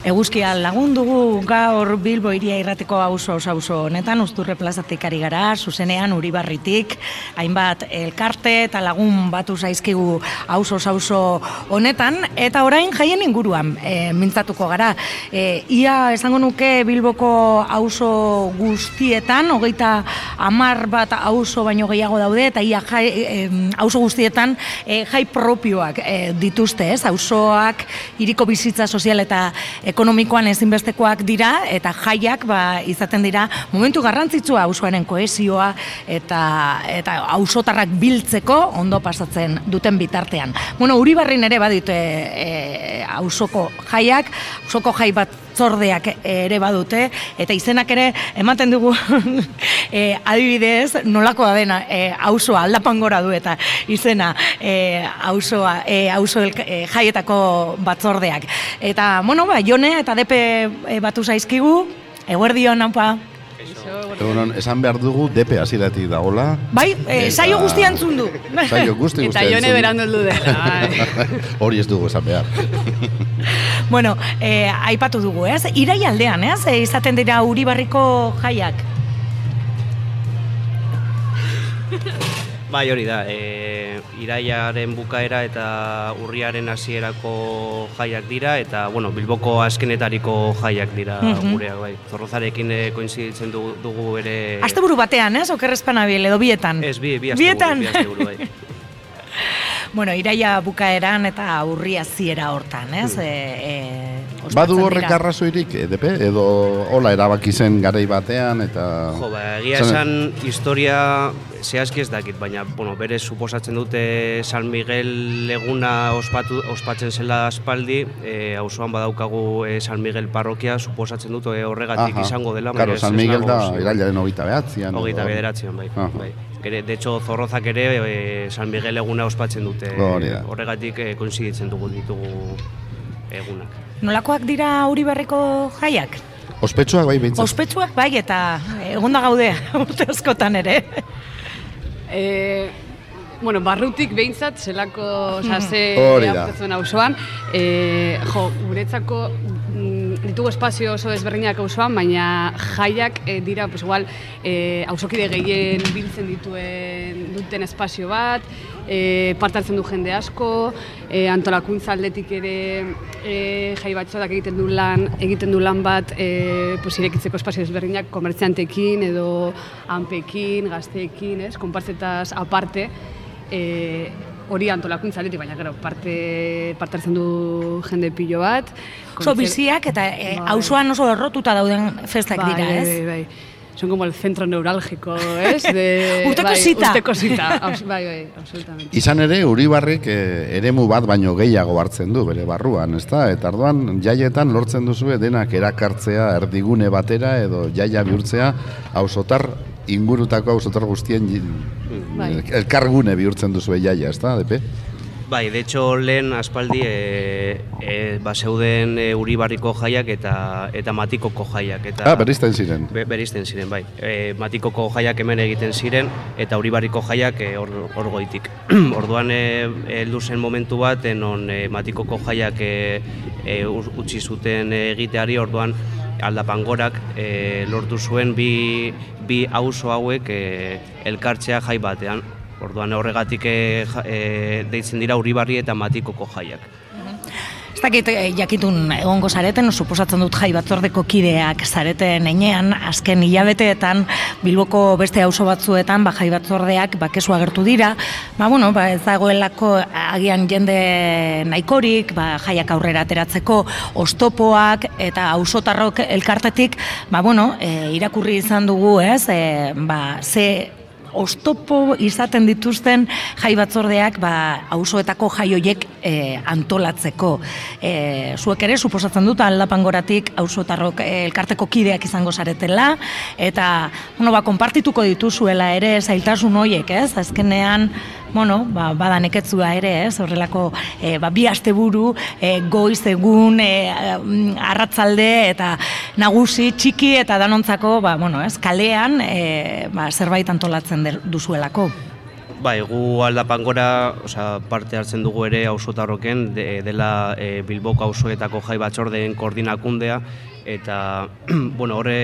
Eguzkia lagun dugu gaur Bilbo iria irrateko auzo auzo honetan usturre plazatik ari gara, zuzenean Uribarritik, hainbat elkarte eta lagun batu zaizkigu auzo auzo honetan eta orain jaien inguruan e, mintzatuko gara. E, ia esango nuke Bilboko auzo guztietan, hogeita amar bat auzo baino gehiago daude eta ia jai, e, auzo guztietan e, jai propioak e, dituzte, ez? Auzoak hiriko bizitza sozial eta ekonomikoan ezinbestekoak dira eta jaiak ba, izaten dira momentu garrantzitsua auzoaren kohesioa eta eta auzotarrak biltzeko ondo pasatzen duten bitartean. Bueno, Uribarrin ere badite e, auzoko jaiak, auzoko jai bat zordeak ere badute eta izenak ere ematen dugu. E, adibidez nolakoa dena e, auzoa aldapan gora du eta izena e, auzoa e, auzo e, jaietako batzordeak. Eta bueno ba jone eta depe batu zaizkigu. Eguerdion hanpa Egunon, esan behar dugu depe hasieratik dagola. Bai, e, saio guzti antzun du. Saio guzti Eta jone berandu heldu dela. bai. Hori ez dugu esan behar. bueno, e, aipatu dugu, ez? Irai aldean, ez? E, izaten dira Uribarriko jaiak. Bai, hori da. E, iraiaren bukaera eta urriaren hasierako jaiak dira eta bueno, Bilboko azkenetariko jaiak dira Mhm. gureak, bai. Zorrozarekin e, koinziditzen dugu, dugu ere Asteburu batean, ez? Okerrezpanabil edo bietan. Ez, bi, bi asteburu, bi asteburu, bai. Bueno, iraia bukaeran eta urria ziera hortan, ez? Hmm. E, e, Badu horrek dira. arrazoirik, eh? Edo hola erabaki zen garai batean eta... Jo, ba, egia Zan- esan historia zehazki ez dakit, baina bueno, bere suposatzen dute San Miguel eguna ospatu, ospatzen zela aspaldi, e, auzoan badaukagu e, San Miguel parrokia, suposatzen dut e, horregatik Aha. izango dela. Claro, San Miguel da irailaren hogeita behatzean. Hogeita bederatzean, bai. Aha. bai. Gere, de hecho, zorrozak ere e, San Miguel eguna ospatzen dute. Horregatik e, koinziditzen dugu ditugu egunak. Nolakoak dira Uribarriko jaiak? Ospetsuak bai behintzat. Ospetsuak bai eta egonda gaude urte askotan ere. E, bueno, barrutik behintzat, zelako, oza, ze Hori da. aurkezuen auzoan, e, jo, guretzako mm, ditugu espazio oso desberdinak auzoan, baina jaiak e, dira, pues igual, e, auzokide gehien biltzen dituen duten espazio bat, e, parte hartzen du jende asko, e, antolakuntza aldetik ere e, jai batzoak egiten du lan, egiten du lan bat e, pues, irekitzeko espazio desberdinak komertziantekin edo hanpekin, gazteekin, ez, konpartzetaz aparte, e, hori antolakuntza aldetik, baina gero, parte, parte hartzen du jende pilo bat. Oso biziak eta e, Bai. auzoan oso errotuta dauden festak Bai, dira, bai, ez? Bai, bai. Son como el centro neurálgico, ¿es? De, Urteko bai, zita. Urteko zita, aus- bai, bai, absolutamente. Izan ere, Uribarrik eh, eremu bat baino gehiago hartzen du bere barruan, ezta? Eta arduan, jaietan lortzen duzue denak erakartzea erdigune batera edo jaia bihurtzea auzotar ingurutako auzotar guztien Bai. elkargune bihurtzen duzue jaia, ezta, depe? Bai, de hecho, lehen aspaldi e, ba, zeuden e, Uribarriko jaiak eta eta Matikoko jaiak. Eta, Ah, berizten ziren. Be, berizten ziren, bai. E, Matikoko jaiak hemen egiten ziren eta Uribarriko jaiak e, hor, hor goitik. Orduan e, heldu zen momentu bat, e, non e, Matikoko jaiak e, e, utzi zuten e, egiteari, orduan aldapangorak e, lortu zuen bi, bi auzo hauek e, elkartzea jai batean. Orduan horregatik e, ja- e, deitzen dira Uribarri eta Matikoko jaiak. Ez dakit eh, jakitun egongo zareten, suposatzen dut jai batzordeko kideak zareten enean, azken hilabeteetan Bilboko beste auzo batzuetan ba, jai batzordeak ba, kesu agertu dira, ba, bueno, ba, ez dagoelako agian jende nahikorik, ba, jaiak aurrera ateratzeko ostopoak eta auzotarrok elkartetik, ba, bueno, e, irakurri izan dugu, ez, e, ba, ze ostopo izaten dituzten jai batzordeak ba auzoetako jai hoiek e, antolatzeko. E, zuek ere suposatzen dut aldapangoratik auzotarrok e, elkarteko kideak izango zaretela eta bueno, ba, konpartituko dituzuela ere zailtasun hoiek, ez? Azkenean Bueno, ba, bada neketzua ere, ez, horrelako e, ba, bi asteburu e, goiz egun, e, arratzalde eta nagusi, txiki eta danontzako, ba, bueno, ez, kalean e, ba, zerbait antolatzen duzuelako. Bai, gu aldapan gora, osea, parte hartzen dugu ere auzotarroken de, dela e, Bilboko auzoetako jai batzordeen koordinakundea eta bueno, horre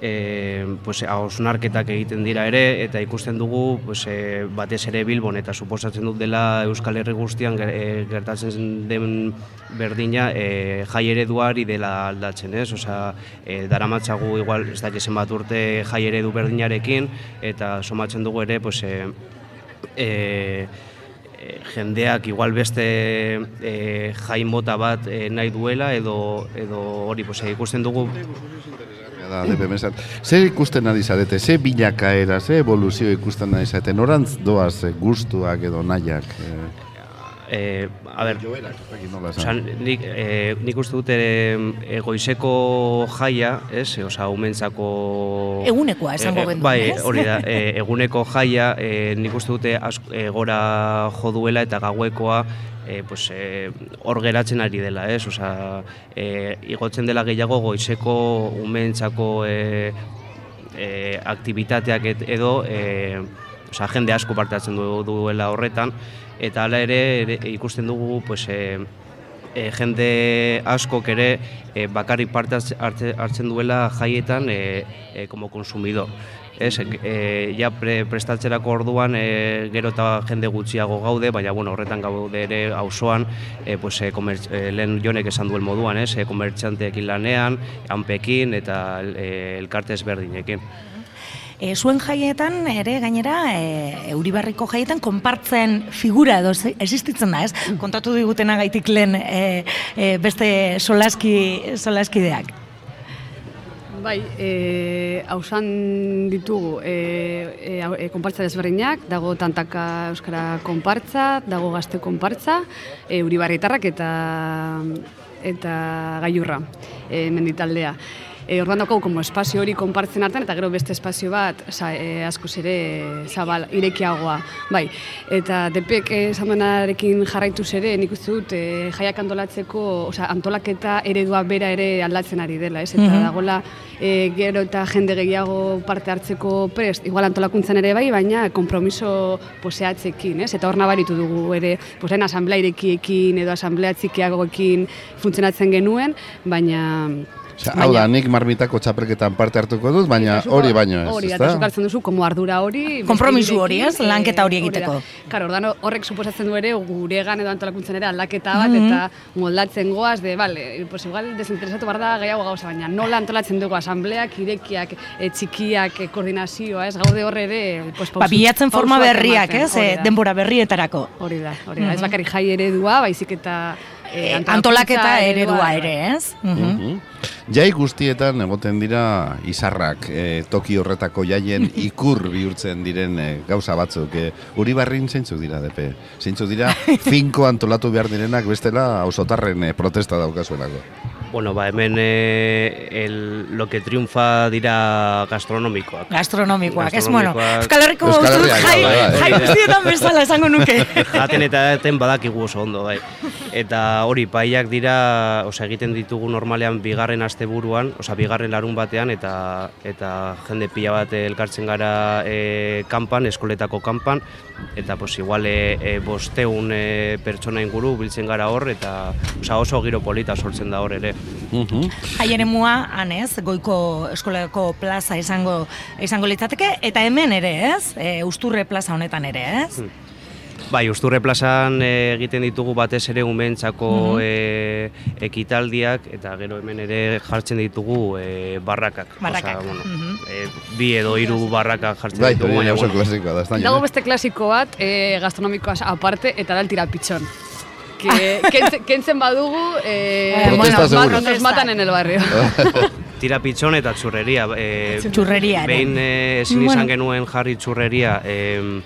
e, pues, hausnarketak egiten dira ere eta ikusten dugu pues, e, batez ere Bilbon eta suposatzen dut dela Euskal Herri guztian e, gertatzen den berdina e, jai ereduari dela aldatzen, ez? Osea, e, daramatzagu igual ez dakit zenbat urte jai eredu berdinarekin eta somatzen dugu ere pues, e, e, jendeak igual beste e, jai mota bat e, nahi duela edo edo hori pues, ikusten dugu Da, mesat. Zer ikusten ari zarete, ze bilakaera, ze evoluzio ikusten ari zarete, norantz doaz eh, gustuak edo nahiak? Eh, e, a ber, joerak, Osa, esan. nik, e, nik uste dut ere e, goizeko jaia, ez? Osa, umentzako... Egunekoa esango gendu, Bai, ez? hori da, e, eguneko jaia, e, nik uste dute asko, e, gora jo duela eta gauekoa e, pues, e, hor geratzen ari dela, ez? Osa, e, igotzen dela gehiago goizeko umentzako e, e, aktivitateak et, edo e, osea, jende asko parte hartzen du, duela horretan eta hala ere, ere ikusten dugu pues, e, e, jende askok ere e, bakarrik parte hartze- hartze- hartzen duela jaietan e, e, como consumidor. Ez, e, ja pre, prestatzerako orduan e, gero eta jende gutxiago gaude, baina bueno, horretan gaude ere auzoan, e, pues, e, komertz, e, lehen jonek esan duen moduan, ez, e, komertxanteekin lanean, hanpekin eta e, elkarte ezberdinekin. E, zuen jaietan ere gainera e, Euribarriko jaietan konpartzen figura edo ze- existitzen da, ez? Kontatu digutena gaitik lehen e, e, beste solaski, solaskideak. Bai, e, hausan ditugu e, e, e, konpartza desberdinak, dago tantaka euskara konpartza, dago gazte konpartza, e, uribarritarrak eta eta gailurra, e, menditaldea. E, orduan daukagu como espazio hori konpartzen hartan eta gero beste espazio bat sa, e, askoz ere zabal, irekiagoa. Bai, eta depek esan duenarekin jarraituz ere nik uste dut e, jaiak antolatzeko, osea, antolaketa eredua bera ere aldatzen ari dela, ez? Eta Mhm. dagoela e, gero eta jende gehiago parte hartzeko prest, igual antolakuntzan ere bai, baina kompromiso poseatzekin, ez? Eta hor nabaritu dugu ere, pues, lehen asamblea irekiekin edo asamblea txikiagoekin funtzionatzen genuen, baina Osea, hau da, nik marmitako txapelketan parte hartuko dut, baina hori baino ez, Hori, eta hartzen duzu, como ardura hori... beste Konpromiso hori, ez? Lanketa hori eh, egiteko. Claro, ordan horrek suposatzen du ere guregan edo antolakuntzen ere aldaketa bat Mhm. eta moldatzen goaz de, vale, pues igual desinteresatu bar da gehiago gauza, baina nola antolatzen dugu asambleak, irekiak, e, txikiak, e, koordinazioa, ez? Gaude horre ere, pues Ba, bilatzen forma berriak, ez? E, da. denbora berrietarako. Hori da, hori da. Ez Mhm. bakarrik jai eredua, baizik eta E, e, antolaketa eredua bai. ere, ez? Mhm. Mhm. Jai guztietan egoten dira izarrak, e, toki horretako jaien ikur bihurtzen diren e, gauza batzuk. E, Uribarrin zeintzuk dira, depe? Zeintzuk dira finko antolatu behar direnak bestela ausotarren e, protesta daukazuelako. Bueno, ba, hemen e, el, lo que triunfa dira gastronomikoak. Gastronomikoak, ez? Bueno. Euskal Herriko Herriak, jai, bai, bai. jai guztietan bezala esango nuke. Jaten eta eten badakigu oso ondo, bai. Eta hori, paiak dira, osea, egiten ditugu normalean bigarren asteburuan, osea, bigarren larun batean, eta eta jende pila bat elkartzen gara e, kanpan, eskoletako kanpan, eta pues, igual e, e, bosteun e, pertsona inguru biltzen gara hor, eta osea, oso giro polita sortzen da hor ere. Mhm. Haien emua, han ez, goiko eskolako plaza izango izango litzateke, eta hemen ere, ez? E, usturre plaza honetan ere, ez? Bai, Usturre plazan e, egiten ditugu batez ere umentzako Mhm. e, ekitaldiak eta gero hemen ere jartzen ditugu e, barrakak. Barrakak, Osea, bueno, mhm. e, bi edo hiru barrakak jartzen Bai, ditugu, hori baina oso klasikoa da, Dago beste klasiko bat, e, gastronomikoa aparte, eta da el tirapitxon. Que, kentzen, kentzen badugu, eh, Eh, Protesta nos, seguro. nos matan en el barrio. tira pitxon eta txurreria. E, Txurreria. Behin e, ezin Bueno. izan genuen jarri txurreria, e,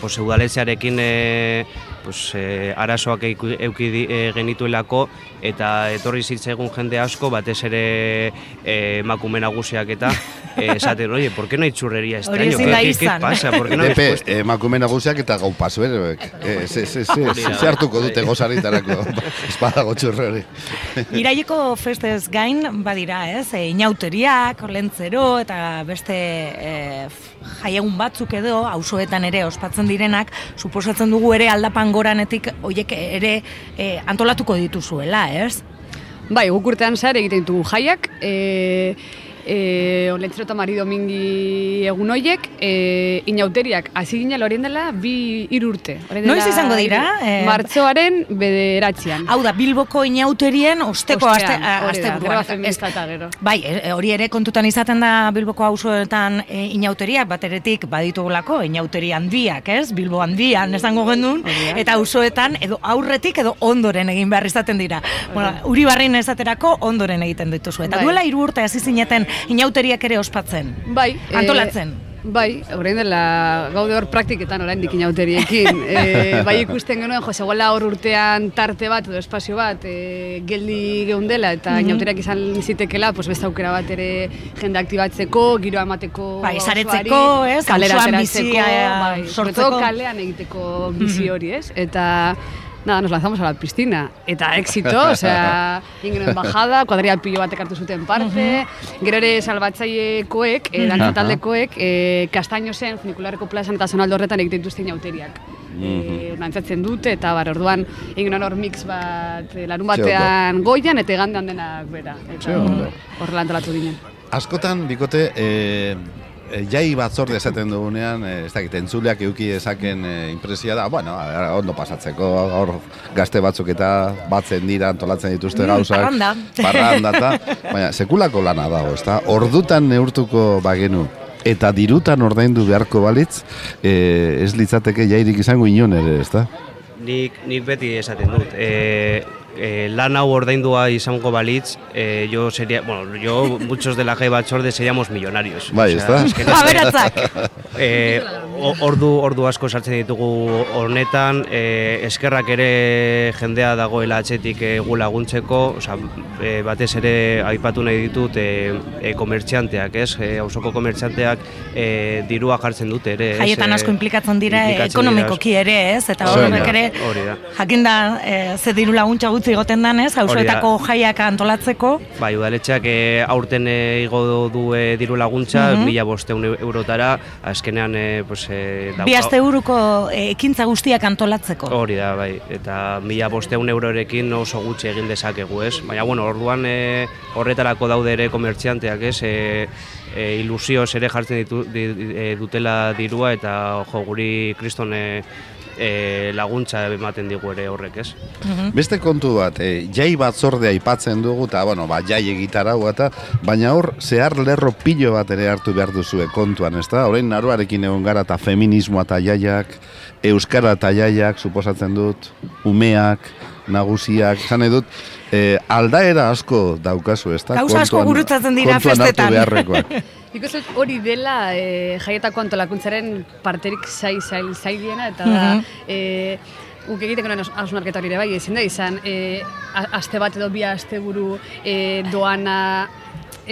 pues, udaletxearekin e, pues, e, arazoak euki e, genituelako eta etorri zitzaigun jende asko, batez ere e, emakume nagusiak eta esaten, oye, ¿por qué no hay churrería este Hori año? ezin ¿Qué, da qué, pasa? ¿Por qué no puesto? emakume nagusiak eta gau pasueroek. Eh, ze, hartuko dute gozaritarako espadago txurre hori. Iraileko festez gain badira, ez? E, inauteriak, olentzero eta beste e, f- jaiegun batzuk edo, auzoetan ere ospatzen direnak, suposatzen dugu ere aldapan goranetik, oiek ere e, antolatuko dituzuela, ez? Bai, guk urtean zehar egiten ditugu jaiak, e, e, Olentzero eta Mari Domingi egun hoiek, e, inauteriak, hasi ginen horien dela, bi hiru urte. Orain dela Noiz izango dira? hiru- Eh, Martxoaren bederatzean. Hau da, Bilboko inauterien osteko aste, greba Ez- gero. Bai, e, hori ere kontutan izaten da Bilboko auzoetan e, inauteriak, bateretik baditugulako inauteri handiak, ez? Bilbo handian esango gendun, eta auzoetan edo aurretik edo ondoren egin behar izaten dira. Bueno, Uribarrin esaterako ondoren egiten dituzu. Eta Bai. duela hiru urte hasi zineten inauteriak ere ospatzen. Bai. Antolatzen. E, bai, orain dela gaude hor praktiketan orain dikin auteriekin. E, bai ikusten genuen, jo, zegoela hor urtean tarte bat edo espazio bat e, geldi geundela eta Mhm. inauteriak izan zitekela, pues beste aukera bat ere jende aktibatzeko, giroa emateko Bai, saretzeko, ez? kalera bizia, bai, sortzeko. kalean egiteko bizi hori, ez? Eta Nada, nos lanzamos a la piscina. Eta éxito, osea, ingenen bajada, kuadria pilo batek hartu zuten parte, gero ere salbatzailekoek, e, dantza taldekoek, e, kastainozen, funikularreko plazan eta zonaldo horretan egiten dituzte inauteriak. E, dantzatzen dute, eta bar, orduan, ingenen hor mix bat, e, larun batean goian, eta egandean denak bera. Eta horrela antolatu ginen. Askotan, bikote, e, e, jai batzorde esaten dugunean, e, ez dakit, entzuleak euki ezaken e, impresia da, bueno, ondo pasatzeko, hor gazte batzuk eta batzen dira, antolatzen dituzte Mm, gauzak. parranda. Parranda, eta, baina, sekulako lana dago, ezta? Ordutan neurtuko bagenu, eta dirutan ordaindu beharko balitz, e, ez litzateke jairik izango inon ere, ezta? Nik, nik beti esaten dut. E, e, lan hau ordaindua izango balitz, e, yo sería, bueno, yo, muchos de la G Bachorde seríamos millonarios. Bai, ezta? azkenean- Aberatzak! E, o- ordu ordu asko sartzen ditugu honetan, e, eskerrak ere jendea dagoela atzetik e, gu laguntzeko, osea, e, batez ere aipatu nahi ditut e, e, komertxanteak, ez? E, auzoko komertxanteak e, dirua jartzen dute ere, ez? Jaietan asko implikatzen dira ekonomikoki ere, ez? Eta horrek ere, jakinda e, ze diru laguntza gutxi goten danez, auzoetako jaiak antolatzeko, Bai, udaletxeak e, aurten e, igo du e, diru laguntza, Mhm. mila bosteun eurotara, azkenean e, pues, e, dauka- bi aste euroko e, ekintza guztiak antolatzeko. Hori da, bai, eta mila bosteun eurorekin oso gutxi egin dezakegu, ez? Baina, bueno, orduan e, horretarako daude ere komertzianteak, ez? E, e, ilusioz ere jartzen ditu, di, e, dutela dirua eta jo, guri kriston e, e, laguntza ematen digu ere horrek, ez? Mhm. Beste kontu bat, e, jai batzordea aipatzen dugu, eta, bueno, ba, jai egitarau eta, baina hor, zehar lerro pilo bat ere hartu behar duzue kontuan, ez da? Horrein naruarekin egon gara eta feminismoa eta jaiak, euskara eta jaiak, suposatzen dut, umeak, nagusiak, zan dut, e, aldaera asko daukazu, ez da? Gauza asko gurutzatzen dira kontuan hartu festetan. beharrekoak. Nik uste hori dela e, jaietako antolakuntzaren parterik zai, zail, zailiena, eta da, Mhm. e, guk egiteko nuen hausnarketa hori ere bai, ezin da izan, e, aste bat edo bi aste buru e, doana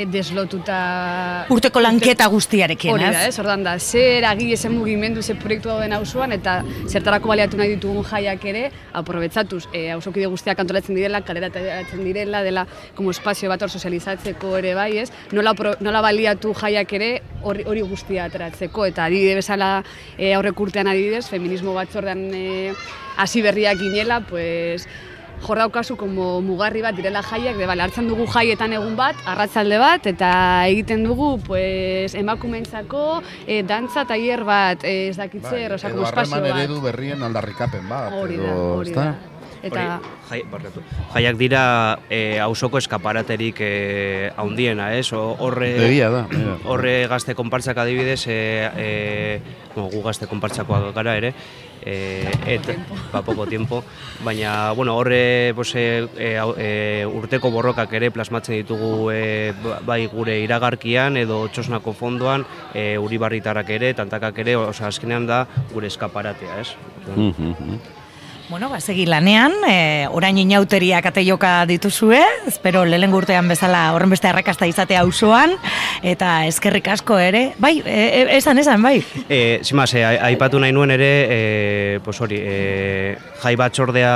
deslotuta... Urteko lanketa guztiarekin, Hori da, ez? ordan da, zer agile, zer mugimendu, zer proiektu dauden auzoan eta zertarako baliatu nahi ditugun jaiak ere, aprobetsatuz, e, auzokide guztiak antolatzen direla, kalera direla, dela, como espazio bat hor sozializatzeko ere bai, ez? Nola, pro- nola baliatu jaiak ere hori, hori guztia ateratzeko, eta adibide bezala e, aurrek urtean adibidez, feminismo batzordean e, hasi berriak ginela, pues, jor daukazu como mugarri bat direla jaiak, de bale, hartzen dugu jaietan egun bat, arratzalde bat, eta egiten dugu pues, emakumeentzako e, dantza tailer bat, e, ez dakitzer, osea, como espazio bat. berrien aldarrikapen bat. Hori da, edo, hori ezta? da. Eta, Hori, jai, jaiak dira e, auzoko eskaparaterik e, haundiena, ez? O- Horre, Egia da. Horre gazte konpartzak adibidez, e, e, bueno, gu gazte konpartzakoak gara ere, e, et, ba, poco tiempo, baina, bueno, horre pues, e, e, urteko borrokak ere plasmatzen ditugu e, ba- bai gure iragarkian edo txosnako fondoan, e, uribarritarrak ere, tantakak ere, osea, azkenean da gure eskaparatea, ez? Mhm, mhm. Bueno, ba, segi lanean, e, orain inauteriak ate joka dituzue, espero lehen urtean bezala horren beste arrakasta izatea auzoan eta eskerrik asko ere, bai, e, e, esan, esan, bai. E, zimaz, e, aipatu nahi nuen ere, e, pues hori, e, jai batzordea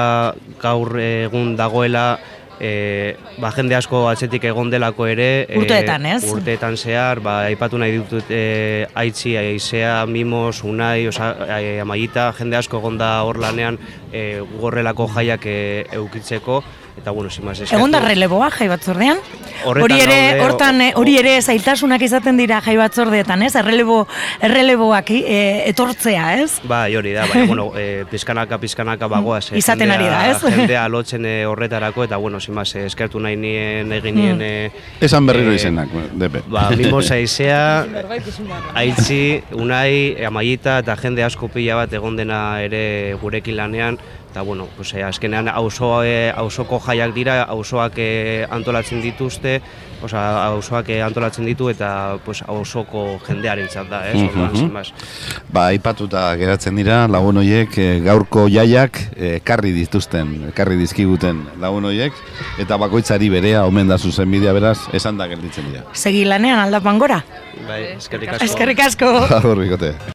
gaur egun dagoela e, ba, jende asko atzetik egon delako ere. e, Urteetan, ez? Urteetan zehar, ba, aipatu nahi ditut e, aitzi, aizea, mimos, unai, osa, e, amaita, jende asko egon da hor lanean e, gorrelako jaiak e, eukitzeko, eta bueno, sin más, Egon da releboa jai batzordean? Horretan Hori ere, hortan, eh, o- hori ere zailtasunak izaten dira jai batzordeetan, ez? Errelebo, erreleboak eh, etortzea, ez? Ba, hori da, baina, bueno, e, pizkanaka, pizkanaka bagoaz. eh, Izaten ari da, ez? Jendea lotzen eh, horretarako, eta, bueno, sin más, eskertu nahi nien, egin nien... Mm. eh, Esan berriro izenak, depe. Ba, mimos aizea, aitzi, unai, amaiita eta jende asko pila bat egon dena ere gurekin lanean, eta bueno, pues, eh, azkenean auzo, eh, auzoko jaiak dira, auzoak eh, antolatzen dituzte, osea, auzoak eh, antolatzen ditu eta pues, auzoko jendearentzat da, ez? Mhm. sin más. Ba, aipatuta geratzen dira lagun hoiek eh, gaurko jaiak ekarri dituzten, ekarri dizkiguten lagun hoiek eta bakoitzari berea omen da zuzenbidea beraz, esan da gelditzen dira. Segi lanean aldapan gora. Bai, eskerrik asko. Eskerrik asko.